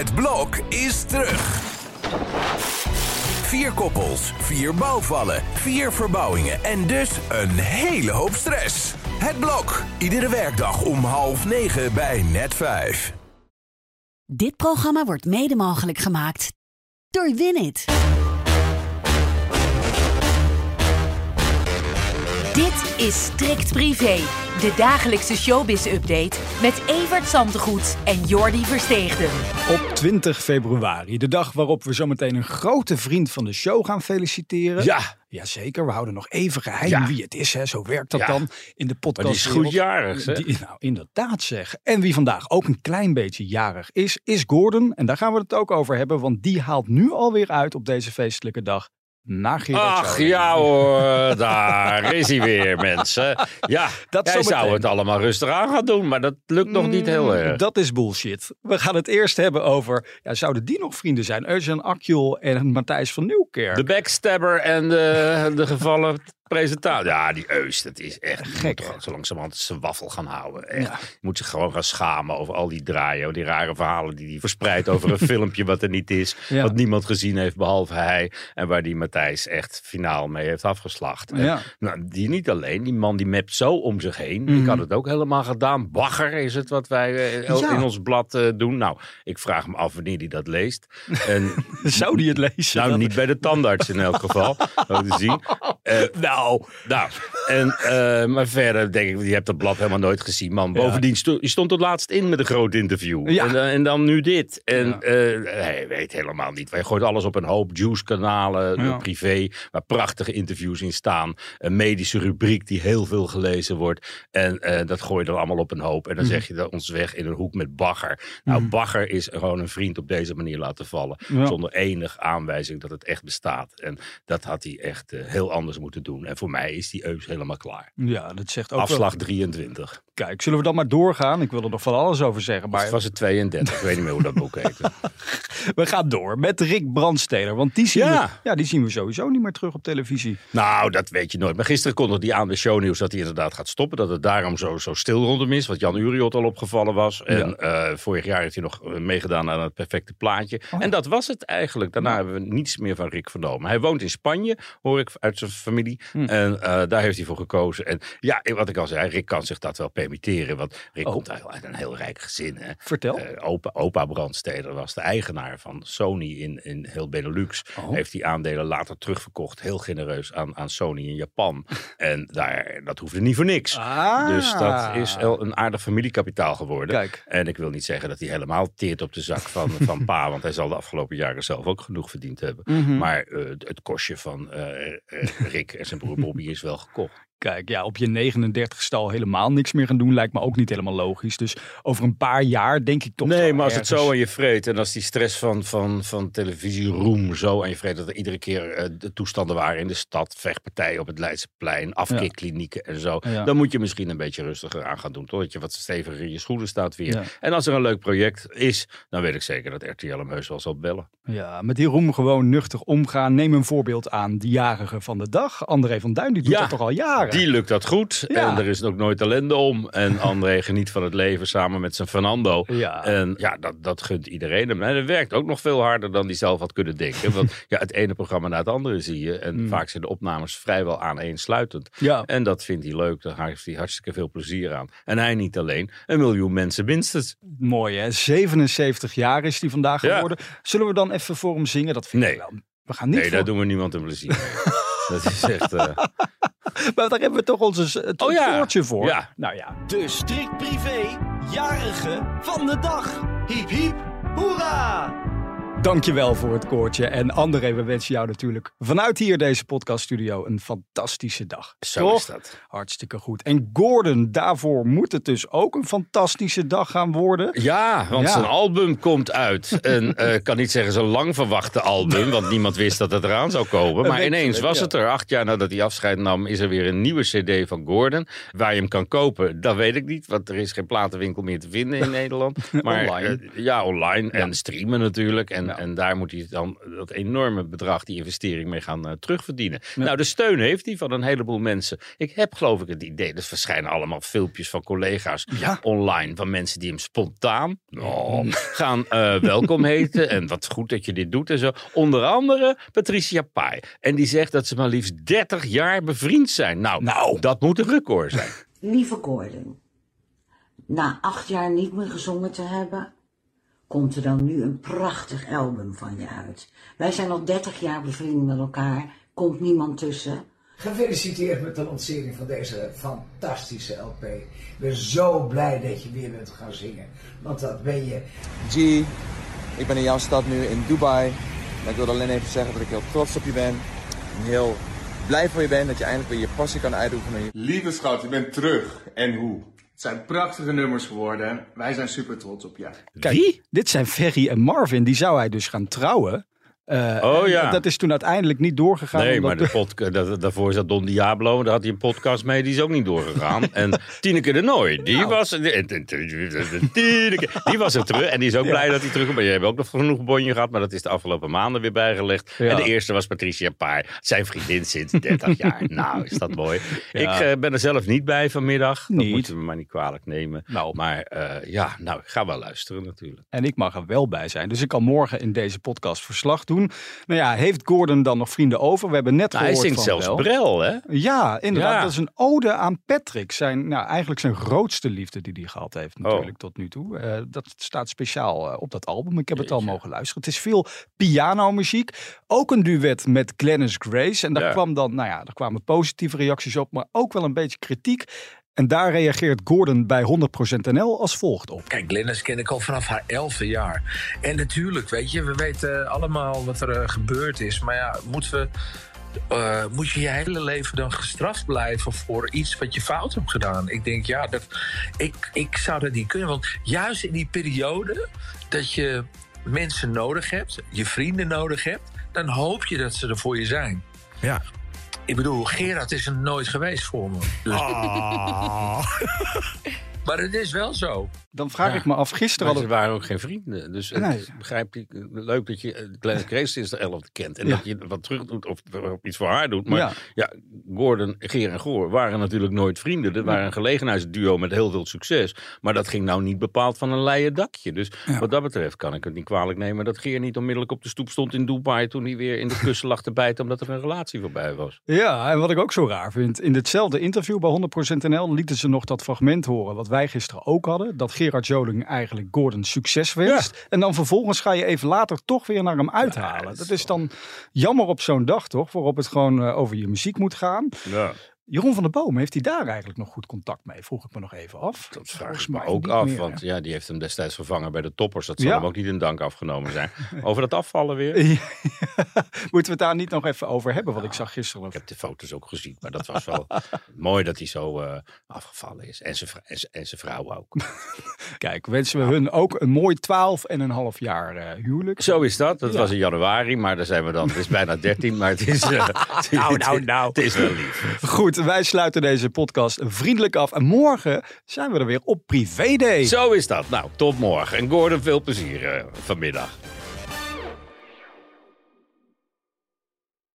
Het blok is terug. Vier koppels, vier bouwvallen, vier verbouwingen en dus een hele hoop stress. Het blok, iedere werkdag om half negen bij net vijf. Dit programma wordt mede mogelijk gemaakt door Winit. Dit is Strikt Privé, de dagelijkse showbiz-update met Evert Zantegoed en Jordi Versteegden. Op 20 februari, de dag waarop we zometeen een grote vriend van de show gaan feliciteren. Ja. Jazeker, we houden nog even geheim Ja. wie het is. Hè. Zo werkt dat Ja. dan in de podcast. Maar die is goed jarig, hè? Die- Nou, inderdaad zeg. En wie vandaag ook een klein beetje jarig is, is Gordon. En daar gaan we het ook over hebben, want die haalt nu alweer uit op deze feestelijke dag Ach Joling. ja hoor, daar is hij weer mensen. Ja, Dat zometeen. zou het allemaal rustig aan gaan doen, maar dat lukt nog niet heel erg. Mm, Dat is bullshit. We gaan het eerst hebben over, ja, zouden die nog vrienden zijn? Eugene Akjol en Matthijs van Nieuwkerk. De backstabber en de, de gevallen presentator. Ja, die Eus, dat is echt Gek? Moet zo langzamerhand zijn waffel gaan houden. Echt. Ja. Je moet zich gewoon gaan schamen over al die draaien, die rare verhalen die hij verspreidt over een filmpje wat er niet is. Ja. Wat niemand gezien heeft behalve hij. En waar die Matthijs echt finaal mee heeft afgeslacht. En, Ja. nou, die niet alleen, die man die mept zo om zich heen. Mhm. Ik had het ook helemaal gedaan. Bagger is het wat wij eh, Ja. in ons blad eh, doen. Nou, ik vraag me af wanneer hij dat leest. En Zou die het lezen? nou, niet bij de tandarts in elk geval. Zien. Eh, Nou, nou, en, eh, maar verder denk ik, je hebt dat blad helemaal nooit gezien, man. Bovendien, sto je stond tot laatst in met een groot interview. Ja. En, dan- en dan nu dit. En Ja. eh, hij weet helemaal niet. Wij gooien alles op een hoop. Juice-kanalen, Ja. eh, privé, waar prachtige interviews in staan. Een medische rubriek die heel veel gelezen wordt. En eh, dat gooi je dan allemaal op een hoop. En dan Mhm. zeg je dat ons weg in een hoek met bagger. Nou, bagger is gewoon een vriend op deze manier laten vallen. Zonder enige aanwijzing dat het echt bestaat. En dat had hij echt eh, heel anders moeten doen. En voor mij is die Eus helemaal klaar. ja, dat zegt ook Afslag wel. 23. Kijk, zullen we dan maar doorgaan? Ik wil er nog van alles over zeggen, Maar maar was het 32? Ik weet niet meer hoe dat boek heette. we gaan door met Rick Brandsteder. Want die zien, Ja. we, ja, die zien we sowieso niet meer terug op televisie. nou, dat weet je nooit. Maar gisteren kondigde hij aan de shownieuws dat hij inderdaad gaat stoppen. Dat het daarom zo, zo stil rond hem is. Wat Jan Uriot al opgevallen was. En eh, vorig jaar heeft hij nog eh, meegedaan aan het perfecte plaatje. Oh. En dat was het eigenlijk. Daarna hebben we niets meer van Rick vernomen. Hij woont in Spanje, hoor ik uit zijn familie. Hm. En eh, daar heeft hij voor gekozen. En ja, wat ik al zei, Rick kan zich dat wel permitteren. Want Rick Oh. komt eigenlijk uit een heel rijk gezin. Hè. Vertel. Eh, opa, opa Brandsteder was de eigenaar van Sony in, in heel Benelux. Oh. Heeft die aandelen later terugverkocht, heel genereus, aan, aan Sony in Japan. en daar, dat hoefde niet voor niks. Ah. Dus dat is een aardig familiekapitaal geworden. Kijk. En ik wil niet zeggen dat hij helemaal teert op de zak van, van pa. Want hij zal de afgelopen jaren zelf ook genoeg verdiend hebben. Mhm. Maar eh, het kostje van eh, Rick en zijn broer Bobby is wel gekocht. Kijk, ja, op je 39 stal helemaal niks meer gaan doen lijkt me ook niet helemaal logisch. Dus over een paar jaar denk ik toch Nee, maar als het zo aan je vreet en als die stress van, van, van televisieroem zo aan je vreet, dat er iedere keer eh, de toestanden waren in de stad, vechtpartijen op het Leidseplein, afkeerklinieken en zo, Ja. dan moet je misschien een beetje rustiger aan gaan doen, totdat je wat steviger in je schoenen staat weer. Ja. En als er een leuk project is, dan weet ik zeker dat RTL hem heus wel zal bellen. Ja, met die roem gewoon nuchtig omgaan. Neem een voorbeeld aan de jarige van de dag. André van Duin, die doet Ja, dat toch al jaren? Die lukt dat goed Ja. en er is ook nooit ellende om. En André geniet van het leven samen met zijn Fernando. Ja. En ja, dat, dat gunt iedereen hem. En het werkt ook nog veel harder dan hij zelf had kunnen denken. Want ja, het ene programma na het andere zie je. En vaak zijn de opnames vrijwel aaneensluitend. Hmm. Ja. En dat vindt hij leuk. Daar heeft hij hartstikke veel plezier aan. En hij niet alleen. Een miljoen mensen minstens. Mooi hè, 77 jaar is die vandaag Ja. geworden. Zullen we dan even voor hem zingen? Dat vind ik Nee. wel. We gaan niet Nee, voor... daar doen we niemand een plezier mee. Dat is echt... eh, Maar daar hebben we toch ons het Oh ja. voor. Ja. Nou ja, De strikt privé jarige van de dag. Hiep hiep, hoera! Dankjewel voor het koortje. En André, we wensen jou natuurlijk vanuit hier deze podcaststudio een fantastische dag. zo Toch? is dat. Hartstikke goed. En Gordon, daarvoor moet het dus ook een fantastische dag gaan worden. Ja, want Ja. zijn album komt uit. En eh, ik kan niet zeggen zijn lang verwachte album, want niemand wist dat het eraan zou komen. Maar ineens was het er. Acht jaar nadat hij afscheid nam, is er weer een nieuwe CD van Gordon. Waar je hem kan kopen, dat weet ik niet, want er is geen platenwinkel meer te vinden in Nederland. Maar Online. eh, ja, online en streamen natuurlijk. En Ja. en daar moet hij dan dat enorme bedrag, die investering mee gaan eh, terugverdienen. Ja. Nou, de steun heeft hij van een heleboel mensen. Ik heb geloof ik het idee, er verschijnen allemaal filmpjes van collega's Ja. online van mensen die hem spontaan oh, gaan eh, welkom heten. En wat goed dat je dit doet en zo. Onder andere Patricia Pai. En die zegt dat ze maar liefst 30 jaar bevriend zijn. Nou, Nou. dat moet een record zijn. Lieve Gordon, na acht jaar niet meer gezongen te hebben, komt er dan nu een prachtig album van je uit. Wij zijn al 30 jaar bevriend met elkaar, komt niemand tussen. Gefeliciteerd met de lancering van deze fantastische LP. Ik ben zo blij dat je weer bent gaan zingen. Want dat ben je. G, ik ben in jouw stad nu in Dubai. Maar ik wil alleen even zeggen dat ik heel trots op je ben. En heel blij voor je ben dat je eindelijk weer je passie kan uitoefenen. Lieve schat, je bent terug. En hoe? Het zijn prachtige nummers geworden. Wij zijn super trots op je. Kijk, Wie? dit zijn Ferry en Marvin. Die zou hij dus gaan trouwen. Eh, Oh ja. Dat is toen uiteindelijk niet doorgegaan. Nee, maar de podca- dat, daarvoor zat Don Diablo. Daar had hij een podcast mee. Die is ook niet doorgegaan. En Tineke de Nooi. Die was... Tineke, die was er terug. En die is ook blij dat hij terug is. Maar je hebt ook nog genoeg bonje gehad. Maar dat is de afgelopen maanden weer bijgelegd. Ja. En de eerste was Patricia Paar. Zijn vriendin sinds 30 jaar. Nou, is dat mooi. Ja. Ik eh, ben er zelf niet bij vanmiddag. Dat Niet. moeten we maar niet kwalijk nemen. Nou. Maar eh, ja, nou, ik ga wel luisteren natuurlijk. En ik mag er wel bij zijn. Dus ik kan morgen in deze podcast verslag doen. Nou ja, heeft Gordon dan nog vrienden over? We hebben net Nou, hij gehoord zingt van zelfs wel. Brel, hè? Ja, inderdaad. Ja. Dat is een ode aan Patrick. Zijn, nou, eigenlijk zijn grootste liefde die hij gehad heeft Oh. natuurlijk tot nu toe. Eh, dat staat speciaal eh, op dat album. Ik heb het al mogen luisteren. Het is veel pianomuziek. Ook een duet met Glennis Grace. En daar Ja. kwam dan, nou ja, er kwamen positieve reacties op. Maar ook wel een beetje kritiek. En daar reageert Gordon bij 100% NL als volgt op. Kijk, Glennis ken ik al vanaf haar elfde jaar. En natuurlijk, weet je, we weten allemaal wat er eh, gebeurd is. Maar ja, moeten we, eh, moet je je hele leven dan gestraft blijven voor iets wat je fout hebt gedaan? Ik denk, ja, dat, ik, ik zou dat niet kunnen. Want juist in die periode dat je mensen nodig hebt, je vrienden nodig hebt, dan hoop je dat ze er voor je zijn. Ja. Ik bedoel, Gerard is er nooit geweest voor me. Dus... maar het is wel zo. Dan vraag Ja. ik me af, gisteren hadden ze waren ook geen vrienden. Dus Nee. begrijp ik, leuk dat je eh, Glenn Grace sinds de 11 kent. En Ja. dat je wat terug doet of, of iets voor haar doet. Maar Ja. ja, Gordon, Geer en Goor waren natuurlijk nooit vrienden. Dat waren een gelegenheidsduo met heel veel succes. Maar dat ging nou niet bepaald van een leien dakje. Dus wat dat betreft kan ik het niet kwalijk nemen dat Geer niet onmiddellijk op de stoep stond in Dubai. toen hij weer in de kussen lag te bijten omdat er een relatie voorbij was. Ja, en wat ik ook zo raar vind. In ditzelfde interview bij 100% NL lieten ze nog dat fragment horen. Wat wij gisteren ook hadden. Dat Gerard Joling eigenlijk Gordon succes wenst. En dan vervolgens ga je even later toch weer naar hem uithalen. dat is dat is dan jammer op zo'n dag toch? Waarop het gewoon eh, over je muziek moet gaan. Ja. Jeroen van der Boom, heeft hij daar eigenlijk nog goed contact mee? Vroeg ik me nog even af. Dat vraag ik me ook af, meer, want ja, die heeft hem destijds vervangen bij de toppers. Dat zal Ja. hem ook niet in dank afgenomen zijn. Over dat afvallen weer. Moeten we het daar niet nog even over hebben? Want ik zag gisteren... Ik heb de foto's ook gezien, maar dat was wel mooi dat hij zo eh, afgevallen is. En zijn en zijn- en zijn vrouw ook. Kijk, wensen we hun ook een mooi 12 en een half jaar eh, huwelijk. Zo is dat. Dat Ja. was in januari, maar daar zijn we dan. Het is bijna 13, maar het is, het, Nou, nou, nou. het is wel lief. Goed, wij sluiten deze podcast vriendelijk af. En morgen zijn we er weer op Privé Day. Zo is dat. Nou, tot morgen. En Gordon, veel plezier eh, vanmiddag.